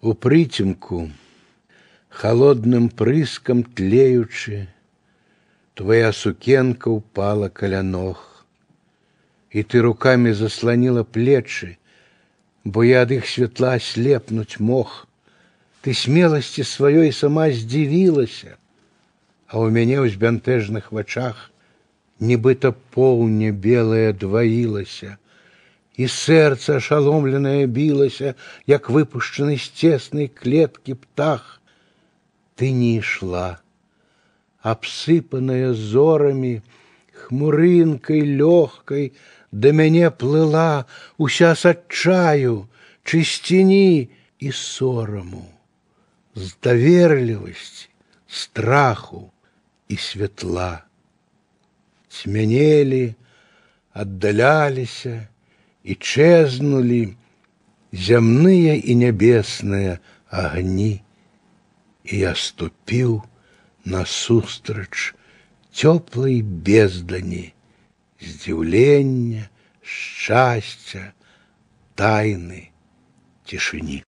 У прыцемку, холодным прыском тлеючы, Твоя сукенка упала каля ног, И ты руками заслонила плечи, Бо я ад іх святла слепнуть мог. Ты смелости сваёй сама здзівілася, А у мяне ў збянтэжных вачах нібыта поўня белая дваілася, і сэрца ашаломленае білася, як выпушчаны з цеснай клеткі птах. Ты не ішла, абсыпаная зорамі, хмурынкай лёгкай да мяне плыла уся с адчаю, чысціні і сораму, з даверлівасці, страху і светла. Цьмянелі, аддаляліся, и чезнули земные и небесные огни, и я ступил насустрач теплой бездани, здзіўлення, счастья, тайны, тишини.